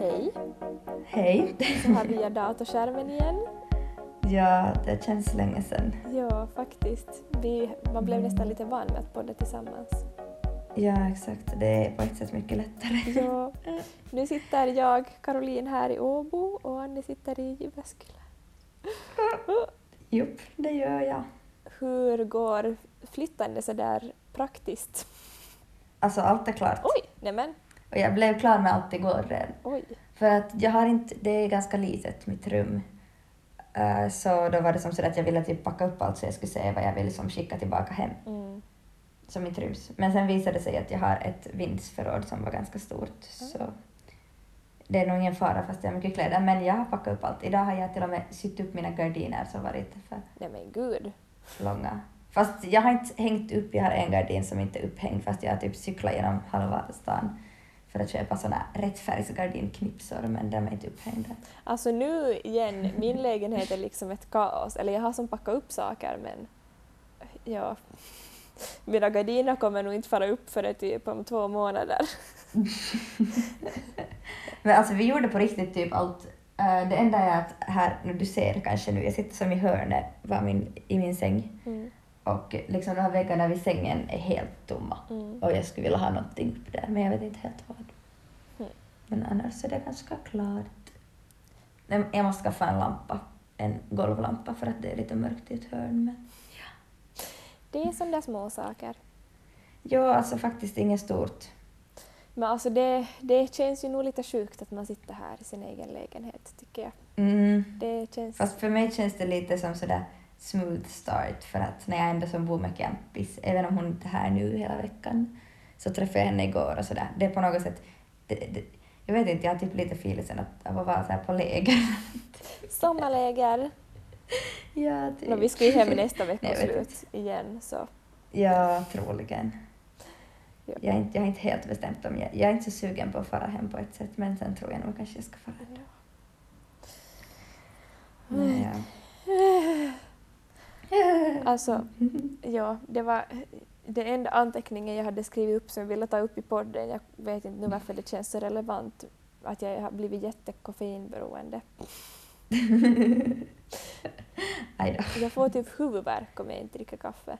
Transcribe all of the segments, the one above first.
Hej, Hej. så har vi datorskärmen igen. Ja, det känns länge sedan. Ja, faktiskt. Vi, man blev nästan lite van med att podda tillsammans. Ja, exakt. Det är på ett sätt mycket lättare. Ja. Nu sitter jag, Caroline, här i Åbo och Annie sitter i Jyväskylä. Jupp, det gör jag. Hur går flyttande så där praktiskt? Alltså, allt är klart. Oj, nämen, Och jag blev klar med allt igår redan. oj. För att jag har inte, det är ganska litet, mitt rum. Eh, så då var det som så att jag ville typ packa upp allt så jag skulle se vad jag vill som skicka tillbaka hem, Mm. som inte ryms. Men sen visade det sig att jag har ett vindsförråd som var ganska stort. Så det är nog ingen fara fast jag har mycket kläder. Men jag har packat upp allt. Idag har jag till och med sytt upp mina gardiner som varit för Nej men gud. långa. Fast jag har inte hängt upp, jag har en gardin som inte är upphängd fast jag har typ cyklat genom halva stan för att köpa såna rättfärgsgardinknipsor men de är inte upphängda. Alltså nu igen, min lägenhet är liksom ett kaos. Eller jag har som packat upp saker men ja, mina gardiner kommer nog inte fara upp för det typ om två månader. Men alltså vi gjorde på riktigt typ allt. Eh, det enda är att här, nu du ser kanske nu, jag sitter som i hörnet var min, i min säng Mm. Och liksom de här väggarna vid sängen är helt tomma Mm. och jag skulle vilja ha någonting där men jag vet inte helt vad. Mm. Men annars är det ganska klart. Jag måste skaffa en lampa, en golvlampa för att det är lite mörkt i ett hörn. Men... Det är sådana små saker. Ja, alltså faktiskt inget stort. Men alltså det, det känns ju nog lite sjukt att man sitter här i sin egen lägenhet tycker jag. Mm. Det känns... Fast för mig känns det lite som sådär smooth start för att när jag ändå som bor med campis, även om hon inte är här nu hela veckan, så träffade jag henne igår och sådär. Det är på något sätt, det, det, jag vet inte, jag har typ lite feelingen att, att vara så här på läger. Sommarläger. ja, typ. No, vi ska ju hem nästa veckoslut igen så Ja, troligen. Ja. Jag, är inte, jag har inte helt bestämt om jag, jag är inte så sugen på att fara hem på ett sätt men sen tror jag nog kanske jag ska fara. Men, ja. Alltså, ja, det var den enda anteckningen jag hade skrivit upp som jag ville ta upp i podden. Jag vet inte nu varför det känns så relevant att jag har blivit jättekoffeinberoende. Jag får typ huvudvärk om jag inte dricker kaffe.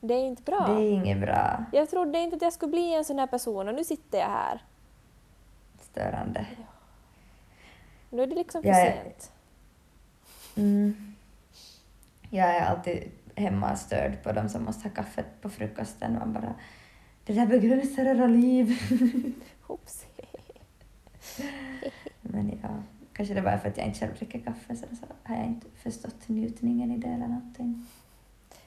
Det är inte bra. Det är inget bra. Jag trodde inte att jag skulle bli en sån här person och nu sitter jag här. Störande. Nu är det liksom för Jag sent. Mm. Jag är alltid hemma störd på de som måste ha kaffet på frukosten. Man bara, det där begränsar era liv. Men ja, kanske det var för att jag inte själv dricker kaffe så, så har jag inte förstått njutningen i det eller någonting.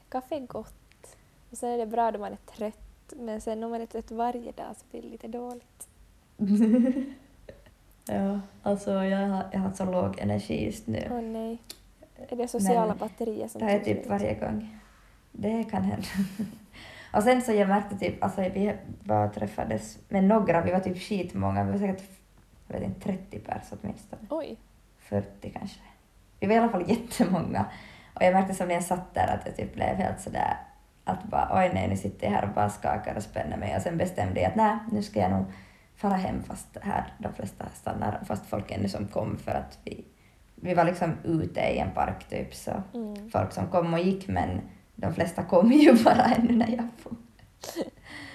Kaffe är gott. Och sen är det bra då man är trött. Men sen om man är trött varje dag så blir det lite dåligt. ja, alltså jag har, jag har så låg energi just nu. Åh nej. Är det sociala Men batterier som Det är typ varje gång. Det kan hända. Och sen så jag märkte typ, alltså vi bara träffades med några, vi var typ skitmånga, vi var säkert, jag vet inte, 30 pers åtminstone. Oj. 40 kanske. Vi var i alla fall jättemånga. Och jag märkte som när jag satt där att jag typ blev helt sådär att bara oj nej nu sitter jag här och bara skakar och spänner mig och sen bestämde jag att nej nu ska jag nog fara hem fast här de flesta stannar fast folk ännu som kom för att vi, vi var liksom ute i en park typ så Mm. folk som kom och gick men de flesta kom ju bara ännu när jag for.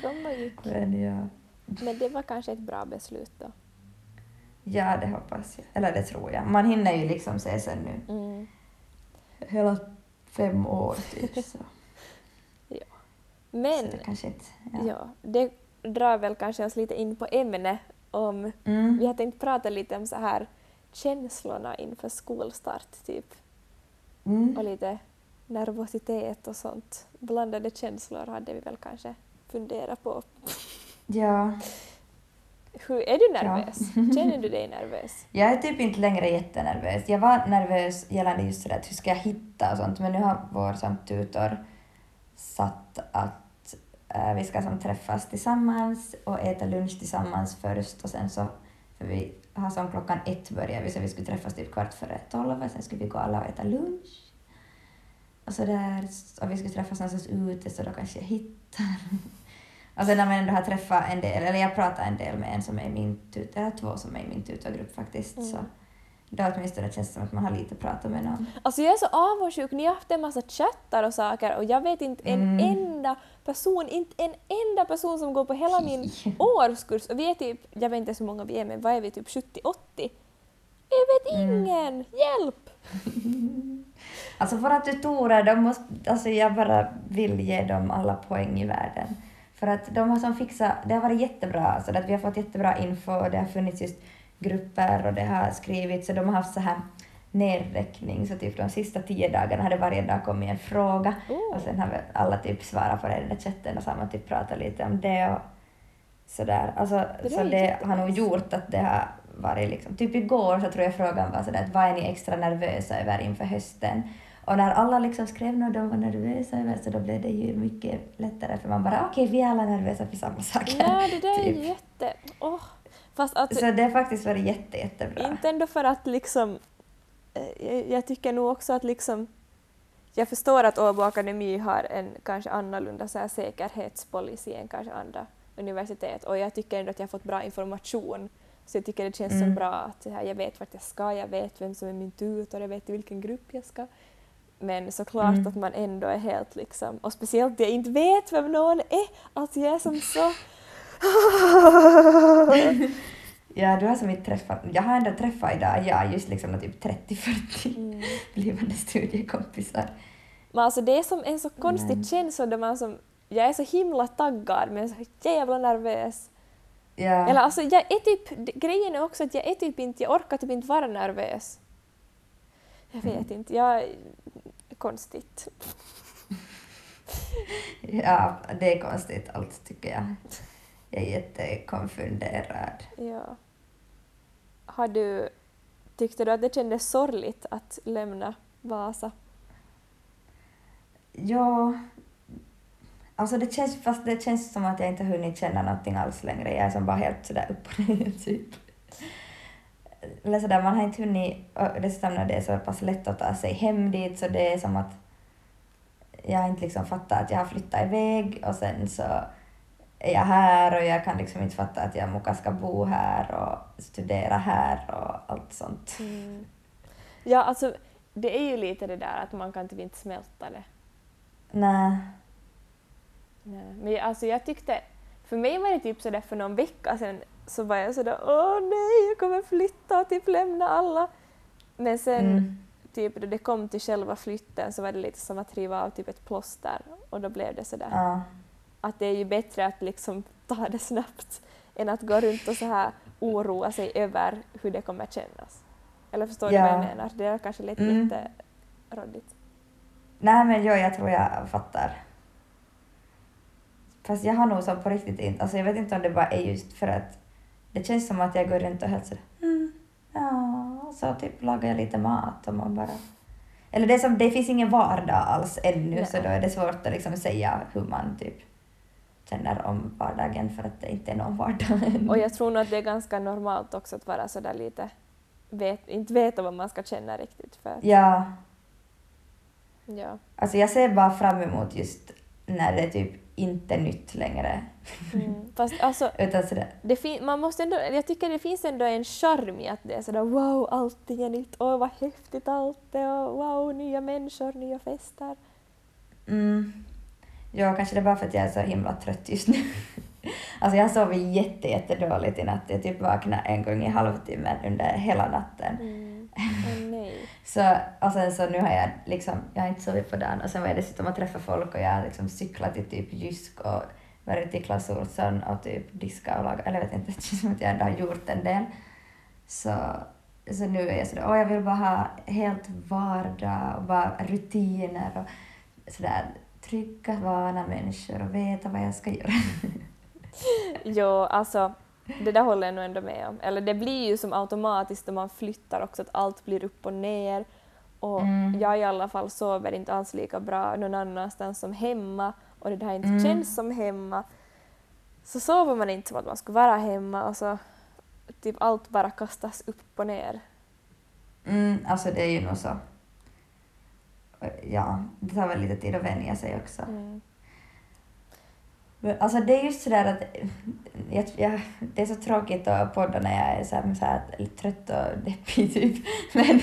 Kom och gick. Men ja, Men det var kanske ett bra beslut då. ja det hoppas jag. Eller det tror jag. Man hinner ju liksom se sen nu Mm. hela fem år typ så. Men, Så det kanske inte... ja. det drar väl kanske oss lite in på ämne om... Mm. Vi har tänkt prata lite om så här känslorna inför skolstart typ. Mm. Och lite nervositet och sånt. Blandade känslor hade vi väl kanske funderat på. Ja, Hur, är du Ja. nervös? Känner du dig nervös? jag är typ inte längre jättenervös. Jag var nervös gällande just sådär att hur ska jag hitta och sånt, men nu har vår som tutor satt att äh, vi ska som träffas tillsammans och äta lunch tillsammans först och sen så, för vi har som klockan ett började vi, så vi skulle träffas typ kvart före tolv och sen skulle vi gå alla och äta lunch. Och så där, och vi skulle träffas någonstans ute så då kanske jag hittar. Och sen när man ändå har träffat en del, eller jag pratar en del med en som är i min tuta, eller två som är i min tutagrupp faktiskt, Mm. så då åtminstone känns det som att man har lite pratat med någon. Alltså jag är så avundsjuk, ni har haft en massa chattar och saker och jag vet inte en Mm. enda person, inte en enda person som går på hela min årskurs. Och vi är typ, jag vet inte hur många vi är, men vad är vi, typ 70-80? Jag vet Mm. ingen! Hjälp! Alltså våra tutorer, de måste, alltså jag bara vill ge dem alla poäng i världen. För att de har som fixat, det har varit jättebra, alltså att vi har fått jättebra info och det har funnits just grupper och det har skrivits och de har haft så här nedräkning, så typ de sista tio dagarna har det varje dag kommit en fråga Oh. och sen har alla typ svarat på det i den där chatten och så har man typ pratat lite om det och sådär. Alltså, Det så det har nog gjort att det har varit liksom, typ igår så tror jag frågan var sådär att vad är ni extra nervösa över inför hösten? Och när alla liksom skrev något de var nervösa över så då blev det ju mycket lättare för man bara okej vi är alla nervösa för samma saker. Nej, det där är typ. jätte... Åh. Fast att, Så det har faktiskt varit jätte, jättebra. inte ändå för att liksom... eh, Jag, jag tycker nog också att liksom... Jag förstår att Åbo Akademi har en kanske annorlunda så här säkerhetspolicy än kanske andra universitet och jag tycker ändå att jag har fått bra information. Så jag tycker det känns så Mm. bra att så här, jag vet vart jag ska, jag vet vem som är min tutor, jag vet i vilken grupp jag ska. Men såklart Mm. att man ändå är helt liksom, och speciellt jag inte vet vem någon är, alltså jag är som så... Ja, du har som inte träffat, jag har ändå träffat idag, ja, just liksom typ 30-40 Mm. blivande studiekompisar. Men alltså det är som en så konstig Men- känsla där man som, jag är så himla taggad men så jävla nervös. Ja. Eller alltså jag är typ, grejen är också att jag är typ inte, jag orkar typ inte vara nervös. Jag vet inte, jag är konstigt. Ja, det är konstigt allt tycker jag. Jag är jättekonfunderad. Ja. Har du, tyckte du att det kändes sorgligt att lämna Vasa? Ja, alltså det känns, fast det känns som att jag inte hunnit känna någonting alls längre. Jag är som bara helt sådär upp och ner typ. Eller sådär, man har inte hunnit, och dessutom när det är så pass lätt att ta sig hem dit så det är som att jag inte liksom fattat att jag har flyttat iväg och sen så är jag här och jag kan liksom inte fatta att jag muka ska bo här och studera här och allt sånt. Mm. Ja, alltså det är ju lite det där att man kan typ inte smälta det. Nej. Nej. Men jag- alltså jag tyckte, för mig var det typ sådär för någon vecka sedan så var jag sådär åh nej, jag kommer flytta och typ lämna alla. Men sen Mm. typ då det kom till själva flytten så var det lite som att riva av typ ett plåster och då blev det sådär Ja. Att det är ju bättre att liksom ta det snabbt än att gå runt och så här oroa sig över hur det kommer kännas. Eller förstår du Ja. vad jag menar? Det är kanske lite Mm. jätteråddigt. Nej men jo, jag tror jag fattar. Fast jag har nog så på riktigt inte, alltså jag vet inte om det bara är just för att det känns som att jag går runt och helt sådär mm, ja, så typ lagar jag lite mat och man bara... Eller det, som, det finns ingen vardag alls ännu så Nej. då är det svårt att liksom säga hur man typ känner om vardagen för att det inte är någon vardag. Och jag tror nog att det är ganska normalt också att vara sådär lite, vet, inte veta vad man ska känna riktigt. För att, Ja, ja. alltså jag ser bara fram emot just när det typ inte är nytt längre. Mm. Fast alltså, Utan sådär, det fin- man måste ändå, jag tycker det finns ändå en charm i att det är sådär wow, allting är nytt, åh vad häftigt allt är, och wow, nya människor, nya fester. Mm. Ja, kanske det är bara för att jag är så himla trött just nu. alltså jag har sovit jätte, jättedåligt i natt. Jag typ vaknade en gång i halvtimmen under hela natten. Mm. Nej. Så, och sen så nu har jag liksom, jag har inte sovit på dagen och sen var jag dessutom att träffa folk och jag har liksom cyklat till typ Jysk och varit i Clas Ohlson och typ diska och laga, eller jag vet inte, det känns som att jag ändå har gjort en del. Så, så nu är jag sådär, åh jag vill bara ha helt vardag och bara rutiner och sådär trygga, vana människor och veta vad jag ska göra. Jo, alltså det där håller jag nog ändå med om. Eller det blir ju som automatiskt när man flyttar också att allt blir upp och ner. Och Mm. jag i alla fall sover inte alls lika bra någon annanstans som hemma och det där inte Mm. känns som hemma. Så sover man inte som att man skulle vara hemma och så typ allt bara kastas upp och ner. Mm, alltså det är ju nog så. Ja, det tar väl lite tid att vänja sig också. Mm. Men Alltså det är just sådär att jag, jag, det är så tråkigt att podda när jag är så här, så här, lite trött och deppig typ. Men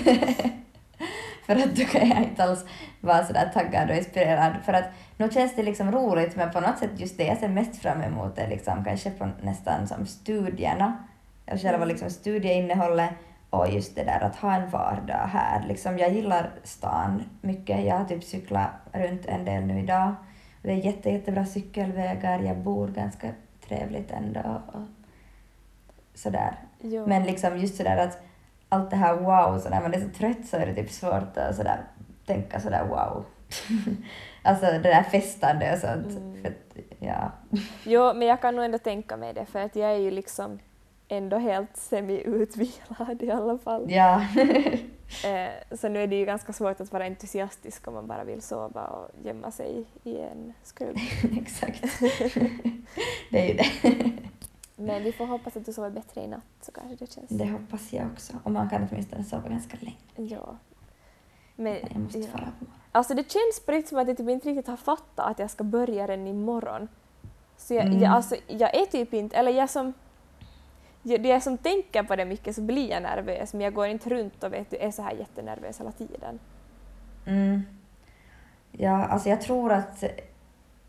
för att då kan jag inte alls vara sådär taggad och inspirerad. För att nu känns det liksom roligt men på något sätt just det jag ser mest fram emot är liksom kanske på nästan som studierna. Och själva liksom studieinnehållet och just det där att ha en vardag här. Liksom jag gillar stan mycket. Jag har typ cyklat runt en del nu idag. Det är jätte, jättebra cykelvägar. Jag bor ganska trevligt ändå. Och sådär. Jo. Men liksom just sådär att allt det här wow, så när man är så trött så är det typ svårt att sådär, tänka sådär wow. alltså det där festande och sånt. Mm. För att, ja. Jo, men jag kan nog ändå tänka mig det, för att jag är ju liksom ändå helt semi-utvilad i alla fall. ja. Eh, så nu är det ju ganska svårt att vara entusiastisk om man bara vill sova och gömma sig i en skrubb. Exakt. det är ju det. Men vi får hoppas att du sover bättre i natt så kanske det känns... Det hoppas jag också. Och man kan åtminstone sova ganska länge. Ja. Men, Jag måste ja. fara på morgonen. Alltså det känns på riktigt som att jag typ inte riktigt har fattat att jag ska börja den imorgon. Så jag, Mm. jag, alltså, jag är typ inte, eller jag som, det jag som tänker på det mycket så blir jag nervös men jag går inte runt och vet du, är så här jättenervös hela tiden. Mm. Ja, alltså jag tror att...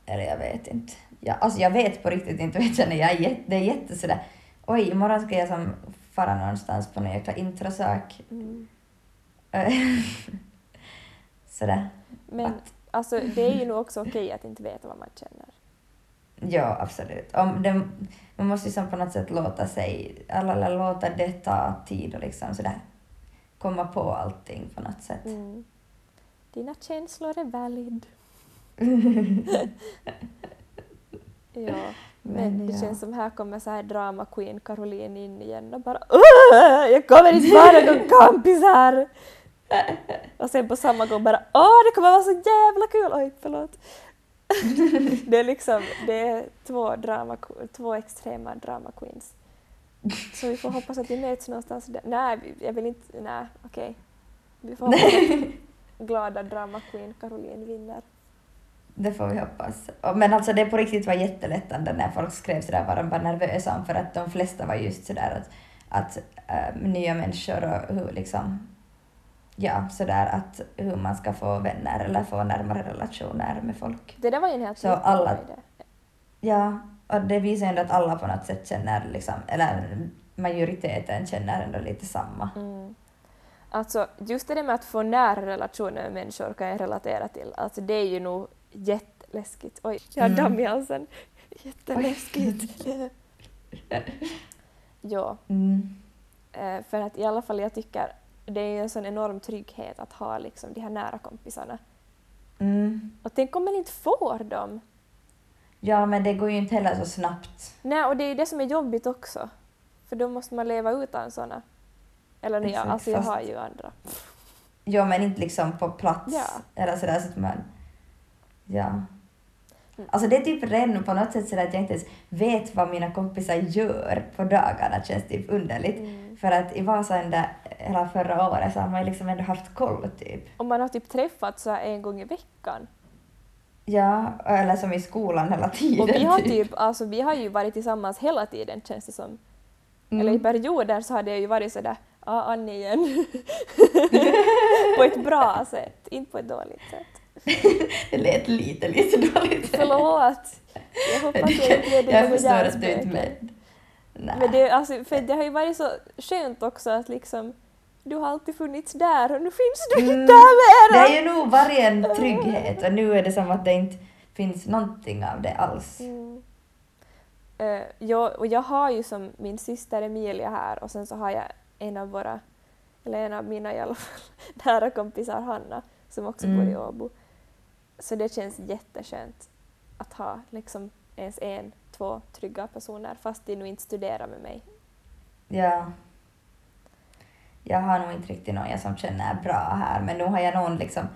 Eller jag vet inte. Ja, alltså jag vet på riktigt inte, vet jag, jag är jätte, det är jätte sådär... Oj, imorgon ska jag som fara någonstans på någon jäkla introsak. Mm. sådär. Men Att- alltså, det är ju nog också okej att inte veta vad man känner. Ja, absolut. Om det, man måste ju som på något sätt låta sig... Eller låta det ta tid och liksom sådär komma på allting på något sätt. Mm. Dina känslor är valid. ja, men Men det ja. känns som här kommer så här drama queen Caroline in igen och bara "Åh, jag kommer inte vara någon här. och sen på samma gång bara åh det kommer vara så jävla kul. Oj, förlåt. det är liksom det är två, drama, två extrema drama queens. Så vi får hoppas att vi möts någonstans där. Nej, jag vill inte, nej okej. Vi får hoppas att glada drama queen Caroline vinner. Det får vi hoppas. Men alltså det på riktigt var jättelättande när folk skrev sådär vad de var nervösa om för att de flesta var just sådär att, att äh, nya människor och hur liksom ja, sådär att hur man ska få vänner eller få närmare relationer med folk. Det där var ju en helt Så alla- idé. Ja, och det visar ju ändå att alla på något sätt känner liksom, eller majoriteten känner ändå lite samma. Mm. Alltså, just det där med att få nära relationer med människor kan jag relatera till. Alltså det är ju nog jätteläskigt. Oj, jag har Mm. damm i halsen. Jätteläskigt. ja, Mm. eh, för att i alla fall jag tycker det är ju en sån enorm trygghet att ha liksom de här nära kompisarna. Mm. Och tänk om man inte får dem? Ja, men det går ju inte heller så snabbt. Nej, och det är ju det som är jobbigt också. För då måste man leva utan såna. Eller nu, Exakt, alltså jag fast- har ju andra. Ja, men inte liksom på plats. Ja. Eller sådär så att man... Ja. Mm. Alltså det är typ redan på något sätt sådär att jag inte ens vet vad mina kompisar gör på dagarna känns typ underligt. Mm. För att i Vasa ända hela förra året så har man ju liksom ändå haft koll typ. Och man har typ träffats så en gång i veckan. Ja, eller som i skolan hela tiden. Och vi har typ, alltså vi har ju varit tillsammans hela tiden känns det som. Mm. Eller i perioder så har det ju varit sådär, ja Annie igen. på ett bra sätt, inte på ett dåligt sätt. det lät lite, lite dåligt. Förlåt! Jag hoppas jag inte dig jag förstår att du inte med. Men det, alltså, för det har ju varit så skönt också att liksom du har alltid funnits där och nu finns du Mm. inte där Det mera! är ju nog varje en trygghet och nu är det som att det inte finns någonting av det alls. Mm. Eh, jag, och jag har ju som min syster Emilia här och sen så har jag en av våra, eller en av mina i alla fall, nära kompisar Hanna som också bor i Mm. Åbo. Så det känns jätteskönt att ha liksom ens en, två trygga personer fast de nu inte studerar med mig. Ja. Jag har nog inte riktigt någon jag som känner bra här, men nu har jag någon liksom,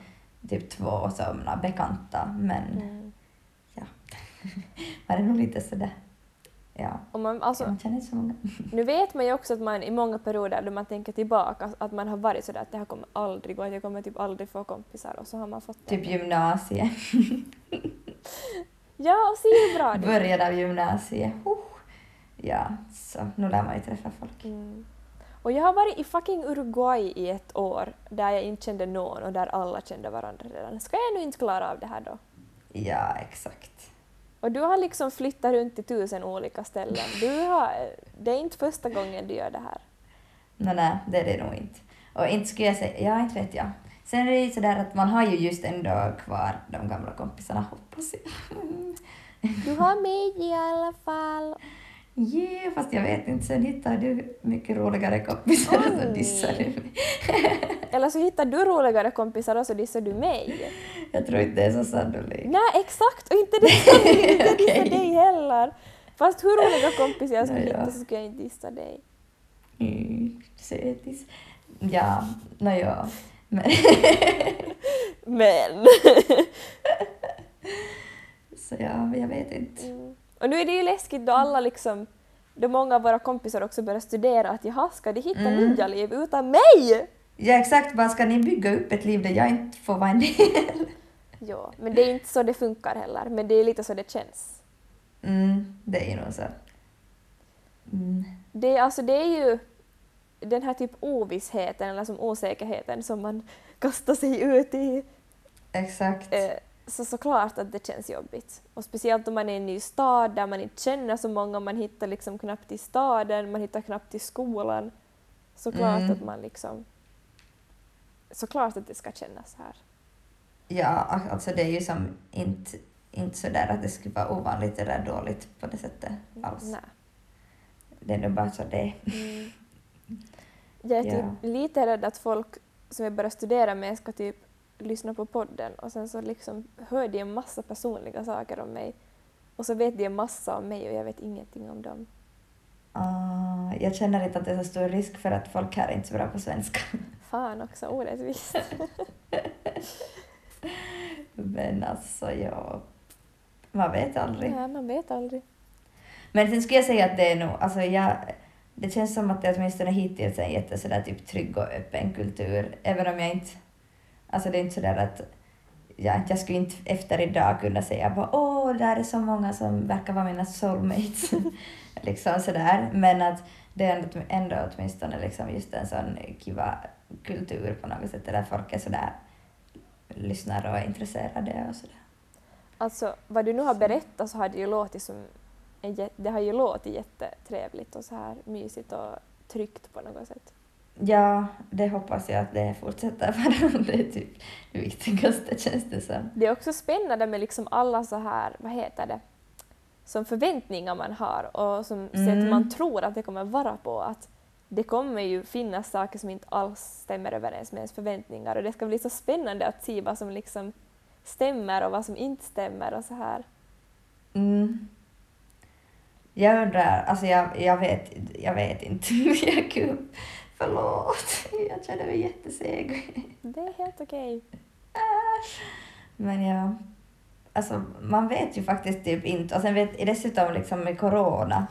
typ två sådana bekanta, men Mm. ja. Man är nog lite sådär. Och man, alltså, man känner så många. Nu vet man ju också att man i många perioder då man tänker tillbaka att man har varit sådär att det här kommer aldrig gå, att jag kommer typ aldrig få kompisar och så har man fått det. Typ gymnasiet. Ja, och se hur bra det början av gymnasiet. Uh. Ja, så nu lär man ju träffa folk. Mm. Och jag har varit i fucking Uruguay i ett år där jag inte kände någon och där alla kände varandra redan. Ska jag nu inte klara av det här då? Ja, exakt. Och du har liksom flyttat runt till tusen olika ställen. Du har, det är inte första gången du gör det här. Nå, nej, det är det nog inte. Och inte skulle jag säga, ja inte vet jag. Sen är det ju sådär att man har ju just ändå kvar de gamla kompisarna, hoppas jag. Du har mig i alla fall. Yeah, fast jag vet inte, sen hittar du mycket roligare kompisar och så dissar du mig. Eller så hittar du roligare kompisar och så dissar du mig. Jag tror inte det är så sannolikt. Nej, exakt! Och inte det inte dissa Okej. dig heller. Fast hur roliga kompisar jag skulle hitta så skulle jag inte dissa dig. Mm, sötis. Ja, nåja. Men, Men... så ja, jag vet inte. Och nu är det ju läskigt då alla liksom, då många av våra kompisar också börjar studera att jaha, ska de hitta Mm. nya liv utan mig? Ja, exakt. Bara ska ni bygga upp ett liv där jag inte får vara en del? Ja, men det är inte så det funkar heller, men det är lite så det känns. Mm, det är ju nog så. Mm. Det, alltså, det är ju den här typ ovissheten eller som osäkerheten som man kastar sig ut i. Exakt. Eh, så såklart att det känns jobbigt. Och speciellt om man är i en ny stad där man inte känner så många, man hittar liksom knappt till staden, man hittar knappt till skolan. Såklart Mm. att man liksom... Såklart att det ska kännas här. Ja, alltså det är ju som inte, inte så där att det skulle vara ovanligt eller dåligt på det sättet alls. Nej. Det är nog bara så det. Mm. Jag är typ Ja. lite rädd att folk som jag börjar studera med ska typ lyssna på podden och sen så liksom hör de en massa personliga saker om mig och så vet de en massa om mig och jag vet ingenting om dem. Ah, jag känner inte att det är så stor risk för att folk här är inte så bra på svenska. Fan också orättvist. Men alltså, ja. Man vet aldrig. Nej, man vet aldrig. Men sen skulle jag säga att det är nog, alltså jag, det känns som att det åtminstone hittills är en jätte sådär typ trygg och öppen kultur, även om jag inte, alltså det är inte sådär att jag, jag skulle inte efter idag kunna säga bara åh, där är så många som verkar vara mina soulmates, liksom sådär, men att det är ändå, ändå åtminstone liksom just en sån kiva kultur på något sätt, där folk är sådär lyssnar och är intresserade och sådär. Alltså, vad du nu har berättat så har det ju låtit som det har ju låtit jättetrevligt och så här mysigt och tryggt på något sätt. Ja, det hoppas jag att det fortsätter vara. Det är typ det viktigaste känns det som. Det är också spännande med liksom alla så här, vad heter det, som förväntningar man har och som Mm. sätt man tror att det kommer vara på. Att det kommer ju finnas saker som inte alls stämmer överens med ens förväntningar och det ska bli så spännande att se vad som liksom stämmer och vad som inte stämmer och så här. Mm. Jag undrar, alltså jag, jag, vet, jag vet inte. Jag, förlåt, jag känner mig jätteseg. Det är helt okej. Men ja, alltså man vet ju faktiskt typ inte. Och sen vet dessutom liksom med corona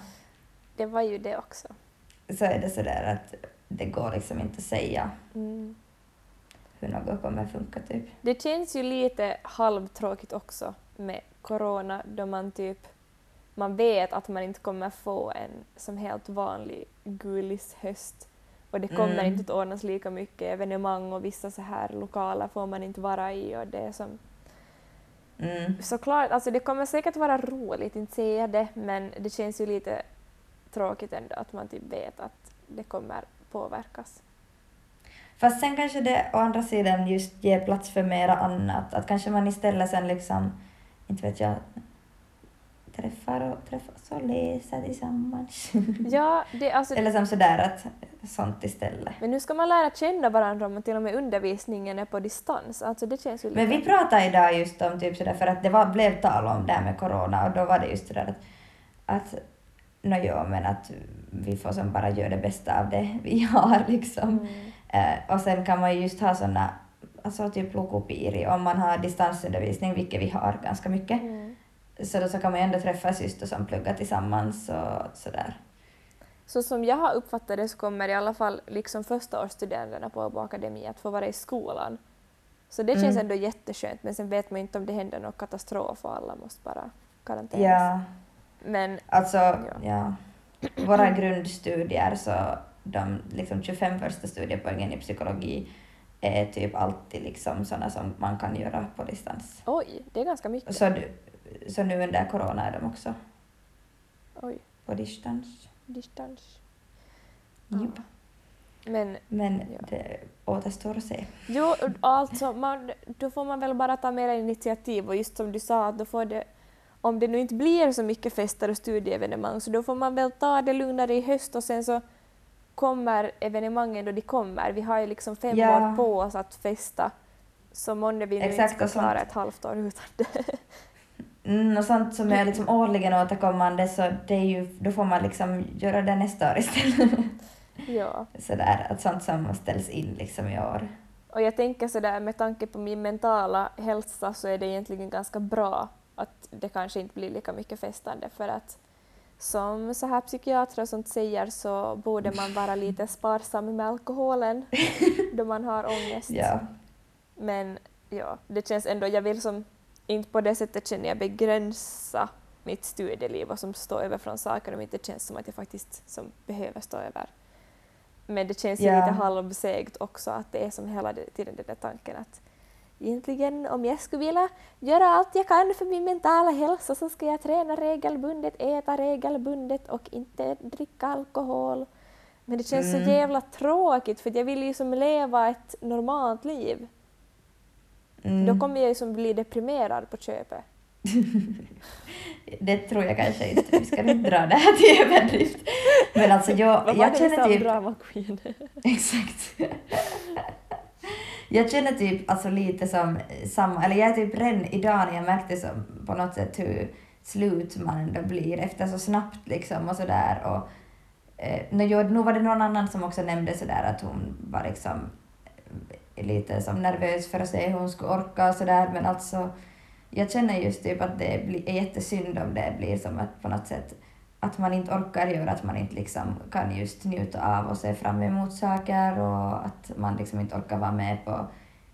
Det var ju det också. så är det sådär att det går liksom inte att säga Mm. hur något kommer funka typ. Det känns ju lite halvtråkigt också med corona då man typ man vet att man inte kommer få en som helt vanlig gulishöst och det kommer Mm. inte att ordnas lika mycket evenemang och vissa så här lokaler får man inte vara i och det är som Mm. såklart, alltså det kommer säkert vara roligt, inte säger jag det, men det känns ju lite tråkigt ändå att man typ vet att det kommer påverkas. Fast sen kanske det å andra sidan just ger plats för mera annat. Att kanske man istället sen liksom, inte vet jag, träffar och träffas och läser tillsammans. Ja, det, alltså, Eller som sådär att sånt istället. Men nu ska man lära känna varandra om till och med undervisningen är på distans. Alltså det känns ju. Men vi pratade idag just om typ sådär, för att det var, blev tal om det här med corona och då var det just sådär att, att nå jo, men att vi får som bara göra det bästa av det vi har liksom. Mm. Eh, och sen kan man ju just ha såna, alltså typ Lukupiri, om man har distansundervisning, vilket vi har ganska mycket, Mm. Så då så kan man ju ändå träffa syster som pluggar tillsammans och sådär. Så som jag har uppfattat det så kommer i alla fall liksom förstaårsstudenterna på Åbo Akademi att få vara i skolan. Så det känns Mm. ändå jätteskönt men sen vet man inte om det händer någon katastrof och alla måste bara karantänas. Ja, Men alltså, Ja. ja. Våra grundstudier, så de liksom 25 första studiepoängen i psykologi är typ alltid liksom sådana som man kan göra på distans. oj, det är ganska mycket. Så, du, så nu under corona är de också Oj, på distans. distans. Jupp. Men Men Ja. det återstår att se. jo, alltså, man, då får man väl bara ta mera initiativ och just som du sa, att då får det, om det nu inte blir så mycket fester och studieevenemang, så då får man väl ta det lugnare i höst och sen så kommer evenemangen då de kommer. Vi har ju liksom fem Ja. år på oss att festa, så månne vi nu Exakt, inte ska klara ett halvt år utan det. Mm, och sånt som är liksom årligen återkommande så det är ju, då får man liksom göra det nästa år istället. ja. Sådär, att sånt som ställs in liksom i år. Och jag tänker sådär med tanke på min mentala hälsa så är det egentligen ganska bra att det kanske inte blir lika mycket festande för att som så här psykiatrer och sånt säger så borde man vara lite sparsam med alkoholen då man har ångest. Ja. Men ja, det känns ändå, jag vill som inte på det sättet känner jag begränsa mitt studieliv och som stå över från saker om inte känns som att jag faktiskt som behöver stå över. Men det känns ju Ja. lite halvsegt också att det är som hela tiden den där tanken att egentligen om jag skulle vilja göra allt jag kan för min mentala hälsa så ska jag träna regelbundet, äta regelbundet och inte dricka alkohol. Men det känns Mm. så jävla tråkigt för jag vill ju som leva ett normalt liv. Mm. Då kommer jag ju som bli deprimerad på köpet. Det tror jag kanske inte. Vi ska inte dra det här till överdrift. Men alltså jag, Vad jag känner typ... drama queen? Exakt. Jag känner typ alltså lite som samma, eller jag är typ redan idag när jag märkte som på något sätt hur slut man ändå blir efter så snabbt liksom och sådär och eh, nu, var det någon annan som också nämnde sådär att hon var liksom lite som nervös för att se hur hon skulle orka och sådär men alltså jag känner just typ att det är jättesynd om det blir som att på något sätt att man inte orkar göra, att man inte liksom kan just njuta av och se fram emot saker och att man liksom inte orkar vara med på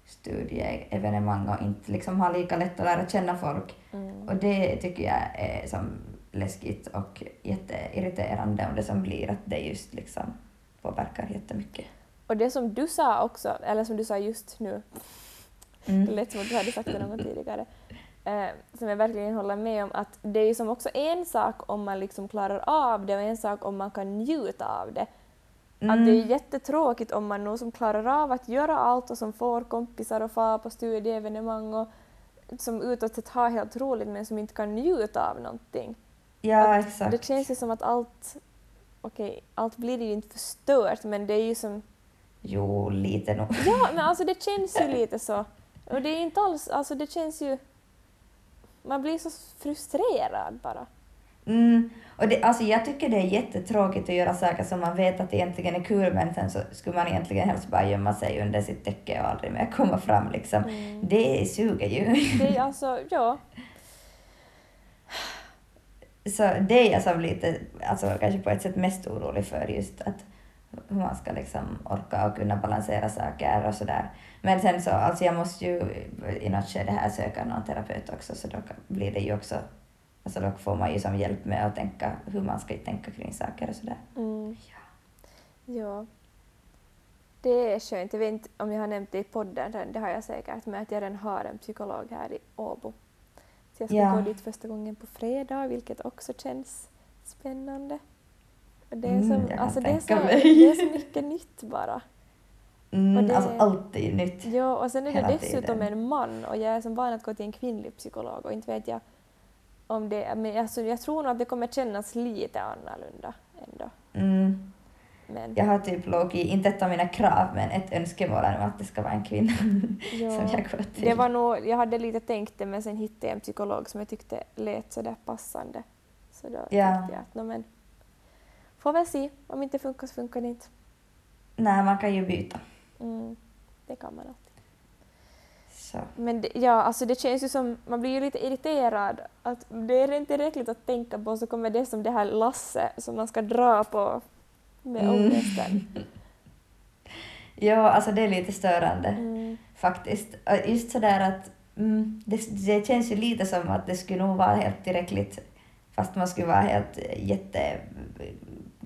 studieevenemang och inte liksom ha lika lätt att lära känna folk. Mm. Och det tycker jag är som läskigt och jätteirriterande om det som blir att det just liksom påverkar jättemycket. Och det som du sa också, eller som du sa just nu, det Mm. lät som att du hade sagt det någon gång tidigare, eh, som jag verkligen håller med om, att det är ju som också en sak om man liksom klarar av det och en sak om man kan njuta av det. Att det är Mm. jättetråkigt om man nog som klarar av att göra allt och som får kompisar och far på studieevenemang och som utåt sett har helt roligt men som inte kan njuta av någonting. Ja, Att exakt. Det känns ju som att allt, okej, allt blir ju inte förstört men det är ju som, Jo, lite nog. ja men alltså det känns ju lite så. Och det är inte alls, alltså det känns ju, man blir så frustrerad bara. Mm. Och det, alltså jag tycker det är jättetråkigt att göra saker som man vet att egentligen är kul men sen så skulle man egentligen helst bara gömma sig under sitt täcke och aldrig mer komma fram liksom. Mm. Det suger ju. Det är alltså, ja, Så det är jag som lite, alltså kanske på ett sätt mest orolig för just att hur man ska liksom orka och kunna balansera saker och sådär. Men sen så, alltså jag måste ju i något skede här söka någon terapeut också så då blir det ju också, alltså då får man ju som hjälp med att tänka hur man ska tänka kring saker och sådär. Mm. Ja. Det är skönt. Jag vet inte om jag har nämnt det i podden det har jag säkert, men att jag redan har en psykolog här i Åbo. Så jag ska Ja. gå dit första gången på fredag, vilket också känns spännande. Det, är Mm, som, kan alltså det, är så, mig. det är så mycket nytt bara. Mm, Och det- Alltså allt är ju nytt. Ja, och sen är det dessutom tiden. en man och jag är som van att gå till en kvinnlig psykolog och inte vet jag om det, men alltså, jag tror nog att det kommer kännas lite annorlunda ändå. Mm. Men, Jag har typ låg inte ett av mina krav, men ett önskemål är att det ska vara en kvinna Ja. som jag går till. Det var nog, jag hade lite tänkt det men sen hittade jag en psykolog som jag tyckte lät sådär passande. Så då Ja. tänkte jag att no, men, får väl se, om det inte funkar så funkar det inte. Nej, man kan ju byta. Mm, det kan man alltid. Så. Men det, ja, alltså det känns ju som, man blir ju lite irriterad att det är inte tillräckligt att tänka på så kommer det som det här lasse som man ska dra på med Mm. ångesten. Ja, alltså det är lite störande Mm. faktiskt. Just sådär att mm, det, det känns ju lite som att det skulle nog vara helt tillräckligt fast man skulle vara helt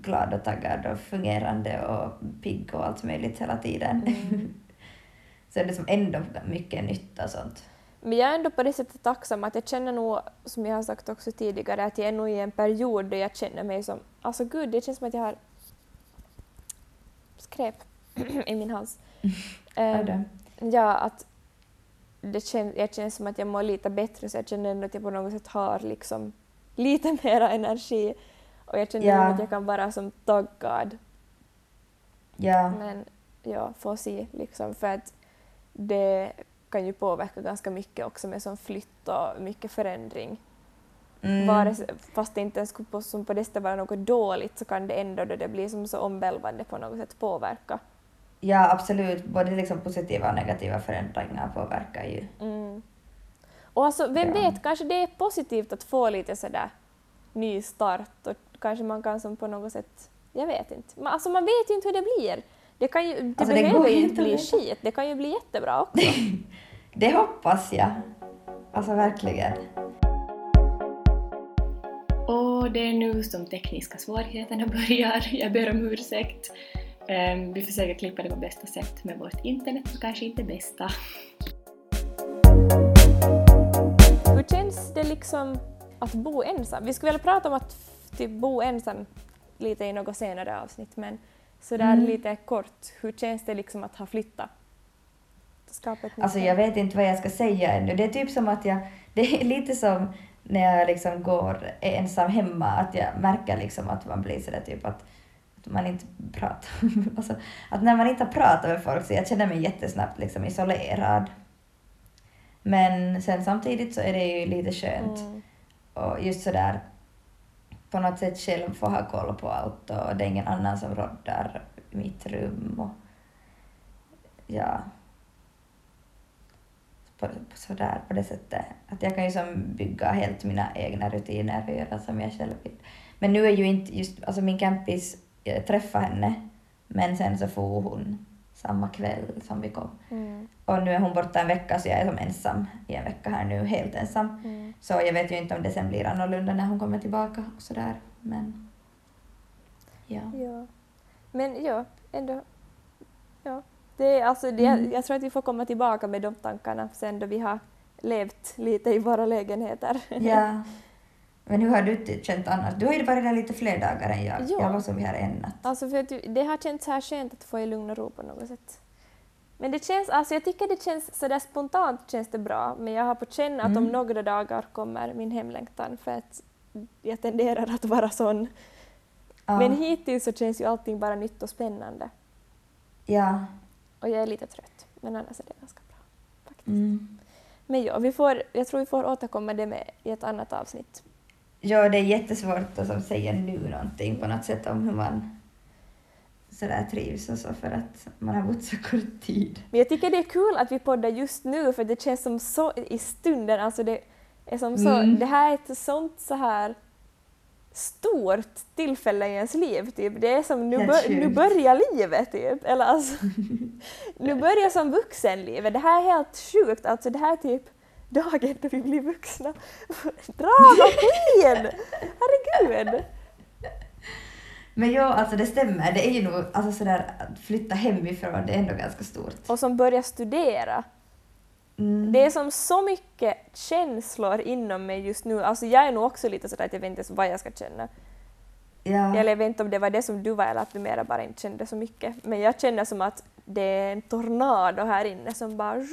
jätteglad och taggad och fungerande och pigg och allt möjligt hela tiden. Mm. så är det som ändå mycket nytta och sånt. Men jag är ändå på det sättet tacksam att jag känner nog, som jag har sagt också tidigare, att jag är nog i en period där jag känner mig som, alltså gud, det känns som att jag har skräp i min hals. Um, ja, att det känns, jag känner som att jag mår lite bättre så jag känner ändå att jag på något sätt har liksom lite mera energi och jag känner Ja. att jag kan vara som taggad. Ja, Men ja, får se liksom för att det kan ju påverka ganska mycket också med som flytt och mycket förändring. mm, Vare fast det inte ens på, som på det vara något dåligt så kan det ändå då det blir som så omvälvande på något sätt påverka. ja, absolut. Både liksom positiva och negativa förändringar påverkar ju. Mm. Och alltså, vem Ja. vet, kanske det är positivt att få lite sådär ny start och kanske man kan som på något sätt, jag vet inte. Man, alltså man vet ju inte hur det blir. Det, kan ju, det Alltså, det behöver går ju inte bli skit, det kan ju bli jättebra också. Det hoppas jag. Alltså verkligen. Och det är nu som tekniska svårigheterna börjar. Jag ber om ursäkt. Ehm, vi försöker klippa det på bästa sätt med vårt internet, så kanske inte bästa. Hur känns det liksom att bo ensam? Vi skulle väl prata om att typ bo ensam lite i något senare avsnitt, men sådär Mm. lite kort, hur känns det liksom att ha flyttat? Alltså jag vet inte vad jag ska säga ännu. Det är typ som att jag, det är lite som när jag liksom går ensam hemma, att jag märker liksom att man blir sådär typ att, att man inte pratar. alltså, att när man inte pratar med folk så jag känner mig jättesnabbt liksom isolerad. Men sen samtidigt så är det ju lite skönt Mm. och just sådär på något sätt själv få ha koll på allt och det är ingen annan som råddar i mitt rum och ja. På, på sådär på det sättet. Att jag kan ju som bygga helt mina egna rutiner och göra som jag själv vill. Men nu är ju inte just, alltså min campis, jag träffade henne men sen så for hon samma kväll som vi kom. Mm. Och nu är hon borta en vecka så jag är som ensam i en vecka här nu, helt ensam. Mm. Så jag vet ju inte om det sen blir annorlunda när hon kommer tillbaka och sådär. Men ja. Ja. Men ja, ändå. Ja. Det är, alltså, det, Mm. Jag tror att vi får komma tillbaka med de tankarna sen då vi har levt lite i våra lägenheter. ja. Men hur har du känt annars? Du har ju varit där lite fler dagar än jag. Ja. Jag var som här en natt. Alltså för att det har känts här skönt att få i lugn och ro på något sätt. Men det känns, alltså jag tycker det känns sådär spontant känns det bra, men jag har på känn att om Mm. några dagar kommer min hemlängtan för att jag tenderar att vara sån. Ja. Men hittills så känns ju allting bara nytt och spännande. Ja. Och jag är lite trött, men annars är det ganska bra. Faktiskt. Mm. Men ja, vi får, jag tror vi får återkomma det med i ett annat avsnitt. Ja, det är jättesvårt att säga nu någonting på något sätt om hur man sådär trivs och så för att man har bott så kort tid. Men jag tycker det är kul att vi poddar just nu för det känns som så i stunden, alltså det är som så, Mm. det här är ett sånt så här stort tillfälle i ens liv typ. Det är som nu, bör, nu börjar livet typ. Eller alltså, nu börjar som vuxenlivet. Det här är helt sjukt, alltså det här är typ dagen då vi blir vuxna. Drama queen! Herregud! Men ja, alltså det stämmer. Det är ju nog, alltså sådär att flytta hemifrån, det är ändå ganska stort. Och som börjar studera. Mm. Det är som så mycket känslor inom mig just nu. Alltså jag är nog också lite sådär att jag vet inte ens vad jag ska känna. ja. Eller jag vet inte om det var det som du var eller att du mera bara inte kände så mycket. Men jag känner som att det är en tornado här inne som bara...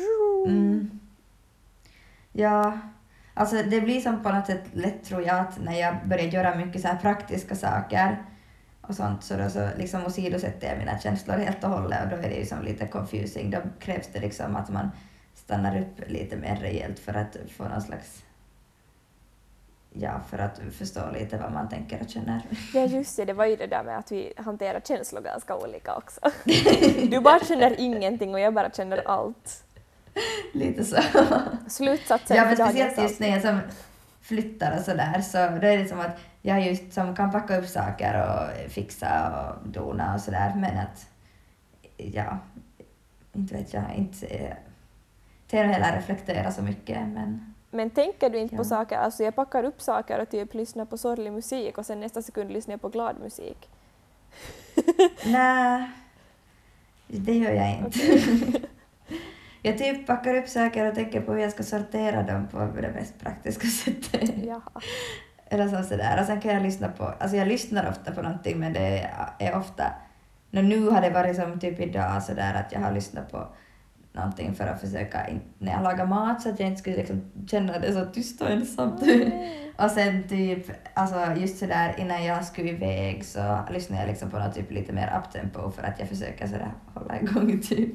Mm. Ja, alltså det blir som på något sätt lätt tror jag att när jag börjar göra mycket så här praktiska saker och sånt så då så liksom åsidosätter jag mina känslor helt och hållet och då är det ju som lite confusing. Då krävs det liksom att man stannar upp lite mer rejält för att få någon slags Ja, för att förstå lite vad man tänker och känner. Ja just det, det var ju det där med att vi hanterar känslor ganska olika också. Du bara känner ingenting och jag bara känner allt. lite så. Slutsatsen Ja, men speciellt just när jag som flyttar och sådär så då är det som att jag just som kan packa upp saker och fixa och dona och sådär men att ja, inte vet jag, inte eh, till med reflektera så mycket men Men tänker du inte på Ja. saker, alltså jag packar upp saker och typ lyssnar på sorglig musik och sen nästa sekund lyssnar jag på glad musik. nej, det gör jag inte. jag typ packar upp saker och tänker på hur jag ska sortera dem på det mest praktiska sättet. Jaha. Eller så sådär. Och sen kan jag lyssna på, alltså jag lyssnar ofta på någonting men det är ofta, nu har det varit som typ idag sådär att jag har lyssnat på någonting för att försöka, när jag lagar mat så att jag inte skulle liksom känna det så tyst och ensamt. och sen typ, alltså just sådär innan jag skulle iväg så lyssnar jag liksom på något typ lite mer uptempo för att jag försöker sådär hålla igång typ.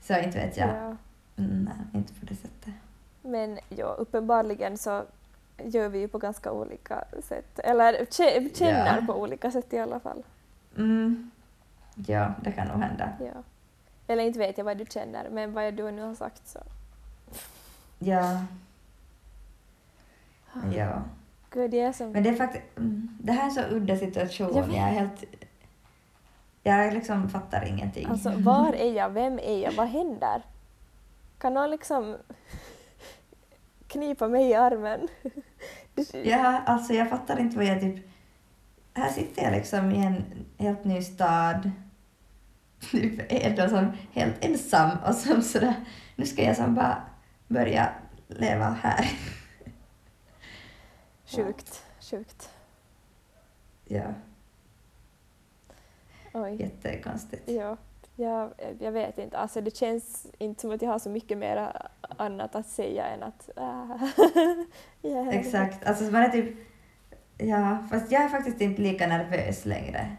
Så inte vet jag. Ja. Mm, nej, inte på det sättet. Men ja, uppenbarligen så gör vi ju på ganska olika sätt. Eller kä- känner Ja. på olika sätt i alla fall. Mm. Ja, det kan nog hända. Ja. Eller inte vet jag vad du känner, men vad du nu har sagt så. Ja. Ja. Gud, jag är som... Men det är faktiskt, mm, det här är så udda situation. Jag Jag, vet. är helt, jag liksom fattar ingenting. Alltså, var är jag? Vem är jag? Vad händer? Kan någon liksom knipa mig i armen? Ja, alltså jag fattar inte vad jag typ... Här sitter jag liksom i en helt ny stad. Typ är då som helt ensam och som sådär, nu ska jag som bara börja leva här. Sjukt, sjukt. Ja, Oj. jättekonstigt. Ja, jag, jag vet inte. Alltså det känns inte som att jag har så mycket mer annat att säga än att... Äh, yeah. Exakt, alltså man är typ... Ja, fast jag är faktiskt inte lika nervös längre.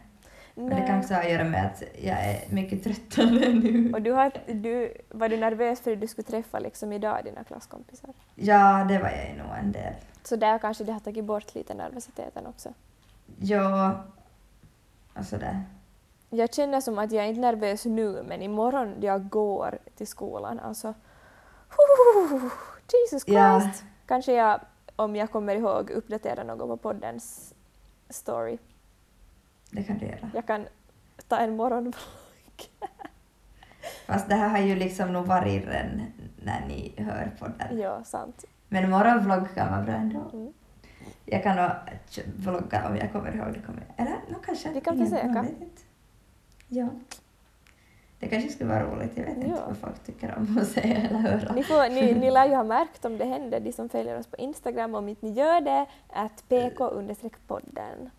Men det Nej. kan också ha att göra med att jag är mycket tröttare nu. Och du har, du, var du nervös för att du skulle träffa liksom idag dina klasskompisar? Ja, det var jag ju nog en del. Så där kanske det har tagit bort lite nervositeten också. Ja, och sådär. Jag känner som att jag är inte nervös nu, men imorgon när jag går till skolan, alltså... Jesus Christ! Ja. Kanske jag, om jag kommer ihåg, uppdaterar något på poddens story. Det kan du göra. Jag kan ta en morgonvlogg. Fast det här har ju liksom nog varit redan när ni hör på den. Ja, sant. Men morgonvlogg kan vara bra ändå. Mm. Jag kan nog vlogga om jag kommer ihåg det. Kommer. Eller no, kanske. Vi kan försöka. Inte. Ja. Det kanske skulle vara roligt. Jag vet inte Ja. vad folk tycker om att se eller höra. Ni, får, ni, ni lär ju ha märkt om det händer, de som följer oss på Instagram. Om inte ni gör det, att pk-podden.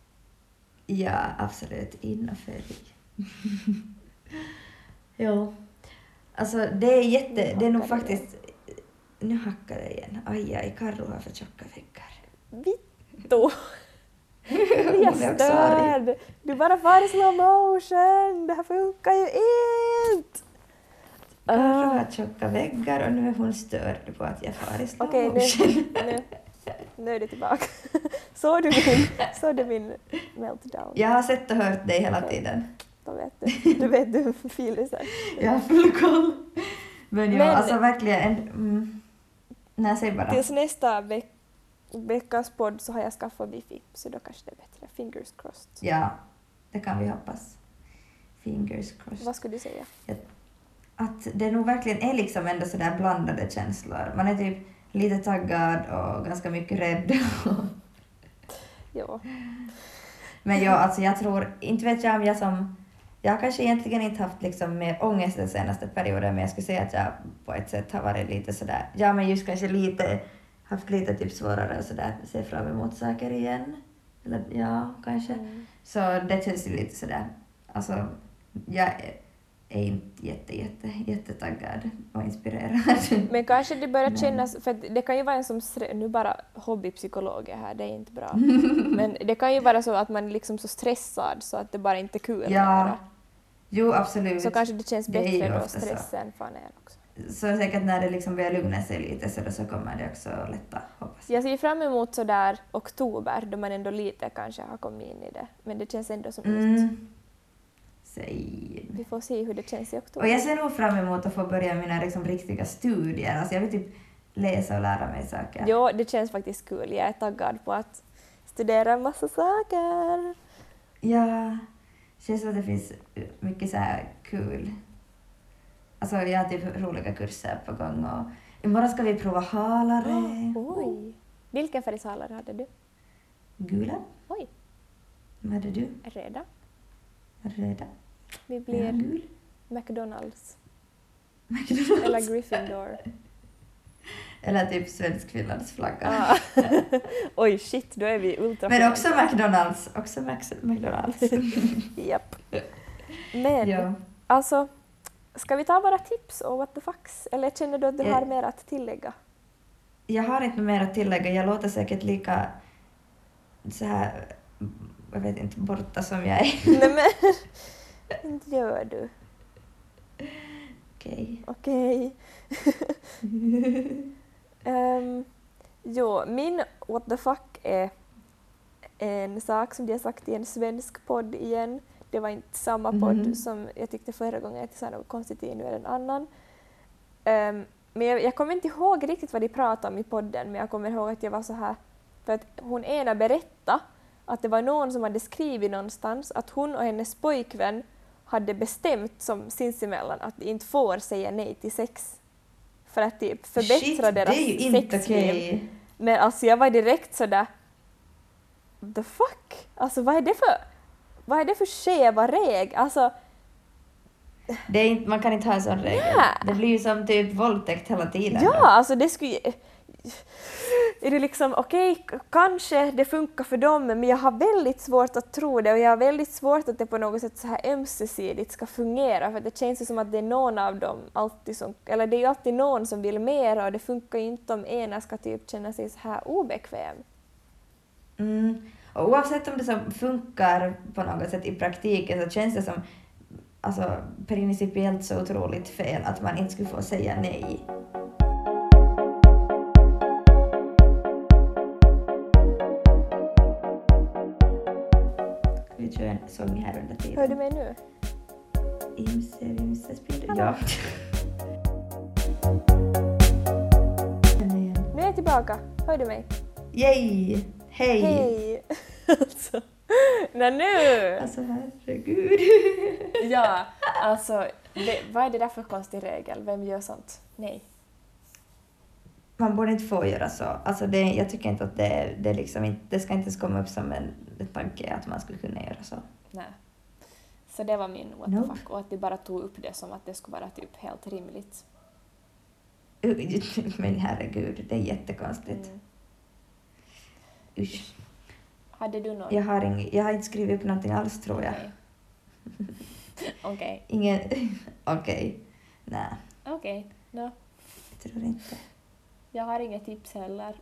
Ja, absolut. In och följ. jo. Alltså det är jätte... Det är nog faktiskt... Nu hackar det igen. Aj, aj, Carro har för tjocka väggar. Vittu! Jag är störd! Du bara far i slow motion! Det här funkar ju inte! Carro Ah. har tjocka väggar och nu är hon störd på att jag far i slow nu, motion. nu, nu är du tillbaka. Såg du min, såg du min meltdown? Jag har sett och hört dig hela Okej. tiden. Då vet du. Du vet du filisen. Jag har full koll. Men ja, Men- alltså verkligen... En, mm, nej, säg bara. Tills nästa veck, veckas podd så har jag skaffat wifi, så då kanske det är bättre. Fingers crossed. Ja, det kan vi hoppas. Fingers crossed. Vad skulle du säga? att det nog verkligen är liksom ändå sådär blandade känslor. Man är typ lite taggad och ganska mycket rädd. Jo. Men jag, alltså jag tror, inte vet jag om jag som... Jag har kanske egentligen inte haft liksom mer ångest den senaste perioden men jag skulle säga att jag på ett sätt har varit lite sådär, ja men just kanske lite, haft lite typ svårare att sådär se fram emot saker igen. Eller ja, kanske. Mm. Så det känns ju lite sådär, alltså jag är, är inte jätte, jätte, jättetaggad och inspirerad. Men kanske det börjar kännas, för det kan ju vara en som nu bara hobbypsykologer här, det är inte bra. Men det kan ju vara så att man är liksom så stressad så att det bara inte är kul Ja, mera. jo absolut. Så kanske det känns Det är bättre då ofta så. stressen far ner också. Så säkert när det liksom börjar lugna sig lite så, då så kommer det också lätta, hoppas jag. Ser fram emot så där oktober då man ändå lite kanske har kommit in i det. Men det känns ändå som nytt. Mm. Same. Vi får se hur det känns i oktober. Och jag ser nog fram emot att få börja mina liksom riktiga studier. Alltså jag vill typ läsa och lära mig saker. Jo, det känns faktiskt kul. Jag är taggad på att studera en massa saker. Ja, känns som att det finns mycket så här kul Alltså jag har typ roliga kurser på gång och imorgon ska vi prova halare. Oj. Vilken färgsalare hade du? Gula. Oj, Vad hade du? röda. Röda. Vi Ja, blir gul. McDonalds. McDonald's. Eller Gryffindor. Eller typ svensk finlandsflagga. Ah. Oj, shit, då är vi ultra Men också McDonalds. Också Max McDonalds. Japp. Men, ja. alltså, ska vi ta våra tips och what the fucks? Eller känner du att du Eh. har mer att tillägga? Jag har inte mer att tillägga. Jag låter säkert lika så här, jag vet inte, borta som jag är. Nej men, inte gör du. Okej. Okej. Ehm, jo, min what the fuck är en sak som de har sagt i en svensk podd igen. Det var inte samma podd Mhm. som jag tyckte förra gången att jag sa något konstigt i, nu är det en annan. Ehm, men jag, jag kommer inte ihåg riktigt vad de pratade om i podden, men jag kommer ihåg att jag var så här, för att hon ena berättade att det var någon som hade skrivit någonstans att hon och hennes pojkvän hade bestämt som sinsemellan att de inte får säga nej till sex för att typ förbättra Shit, deras ju inte sexliv. okej. Men alltså jag var direkt sådär the fuck? Alltså vad är det för, vad är det för skeva reg? Alltså Det är inte, man kan inte ha en sån regel. Ja. Det blir ju som typ våldtäkt hela tiden. ja, alltså det skulle är det liksom okej, k- kanske det funkar för dem, men jag har väldigt svårt att tro det och jag har väldigt svårt att det på något sätt så här ömsesidigt ska fungera för det känns ju som att det är någon av dem alltid som, eller det är ju alltid någon som vill mer och det funkar ju inte om ena ska typ känna sig så här obekväm. Mm. Och oavsett om det så funkar på något sätt i praktiken så känns det som alltså, principiellt så otroligt fel att man inte skulle få säga nej. Ska vi köra en sång här under tiden? Hör du mig nu? Imse vimse spindel. Ja. Nu är jag tillbaka. Hör du mig? Yay! Hej! Hej! Nej nu! Alltså herregud. Ja, alltså det, vad är det där för konstig regel? Vem gör sånt? Nej. Man borde inte få göra så. Alltså det, jag tycker inte att det, det, liksom inte, det ska inte ens komma upp som en, en tanke att man skulle kunna göra så. Nej. Så det var min what Nope. the fuck och att de bara tog upp det som att det skulle vara typ helt rimligt. Men herregud, det är jättekonstigt. Mm. Usch. Hade du någon? Jag har, ing, jag har inte skrivit upp någonting alls tror jag. Okej. Okej. Ingen... Okej. Nej, Okej. nå. jag tror inte. Jag har inget tips heller.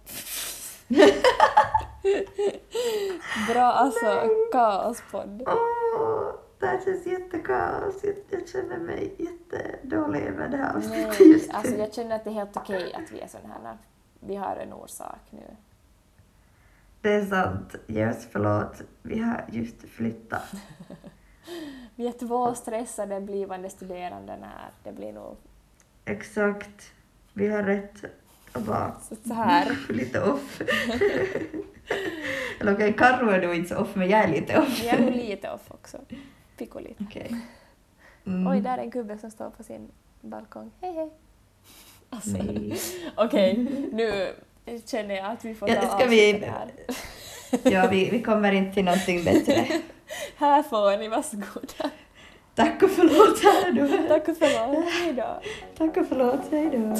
Bra alltså, kaospodd. Åh, det här känns jättekaos. Jag, jag känner mig jättedålig över det här Nej, avsnittet just alltså jag känner att det är helt okej att vi är sådana här. Vi har en orsak nu. Det är sant. Oss förlåt. Vi har just flyttat. Vi är två stressade blivande studerande här. Det blir nog Exakt. Vi har rätt att vara så här. lite off. Eller okej, Karro är nog inte så off, men jag är lite off. Vi är lite off också. Pico lite. Okej. Mm. Oj, där är en gubbe som står på sin balkong. Hej hej! Alltså. Okej, nu känner jag att vi får Ja, ta ska avsluta vi- det här. Ja, vi, vi kommer inte till någonting bättre. Här får ni, varsågoda. Tack och förlåt, här. Tack och förlåt. Hej då. Tack och förlåt, hej då.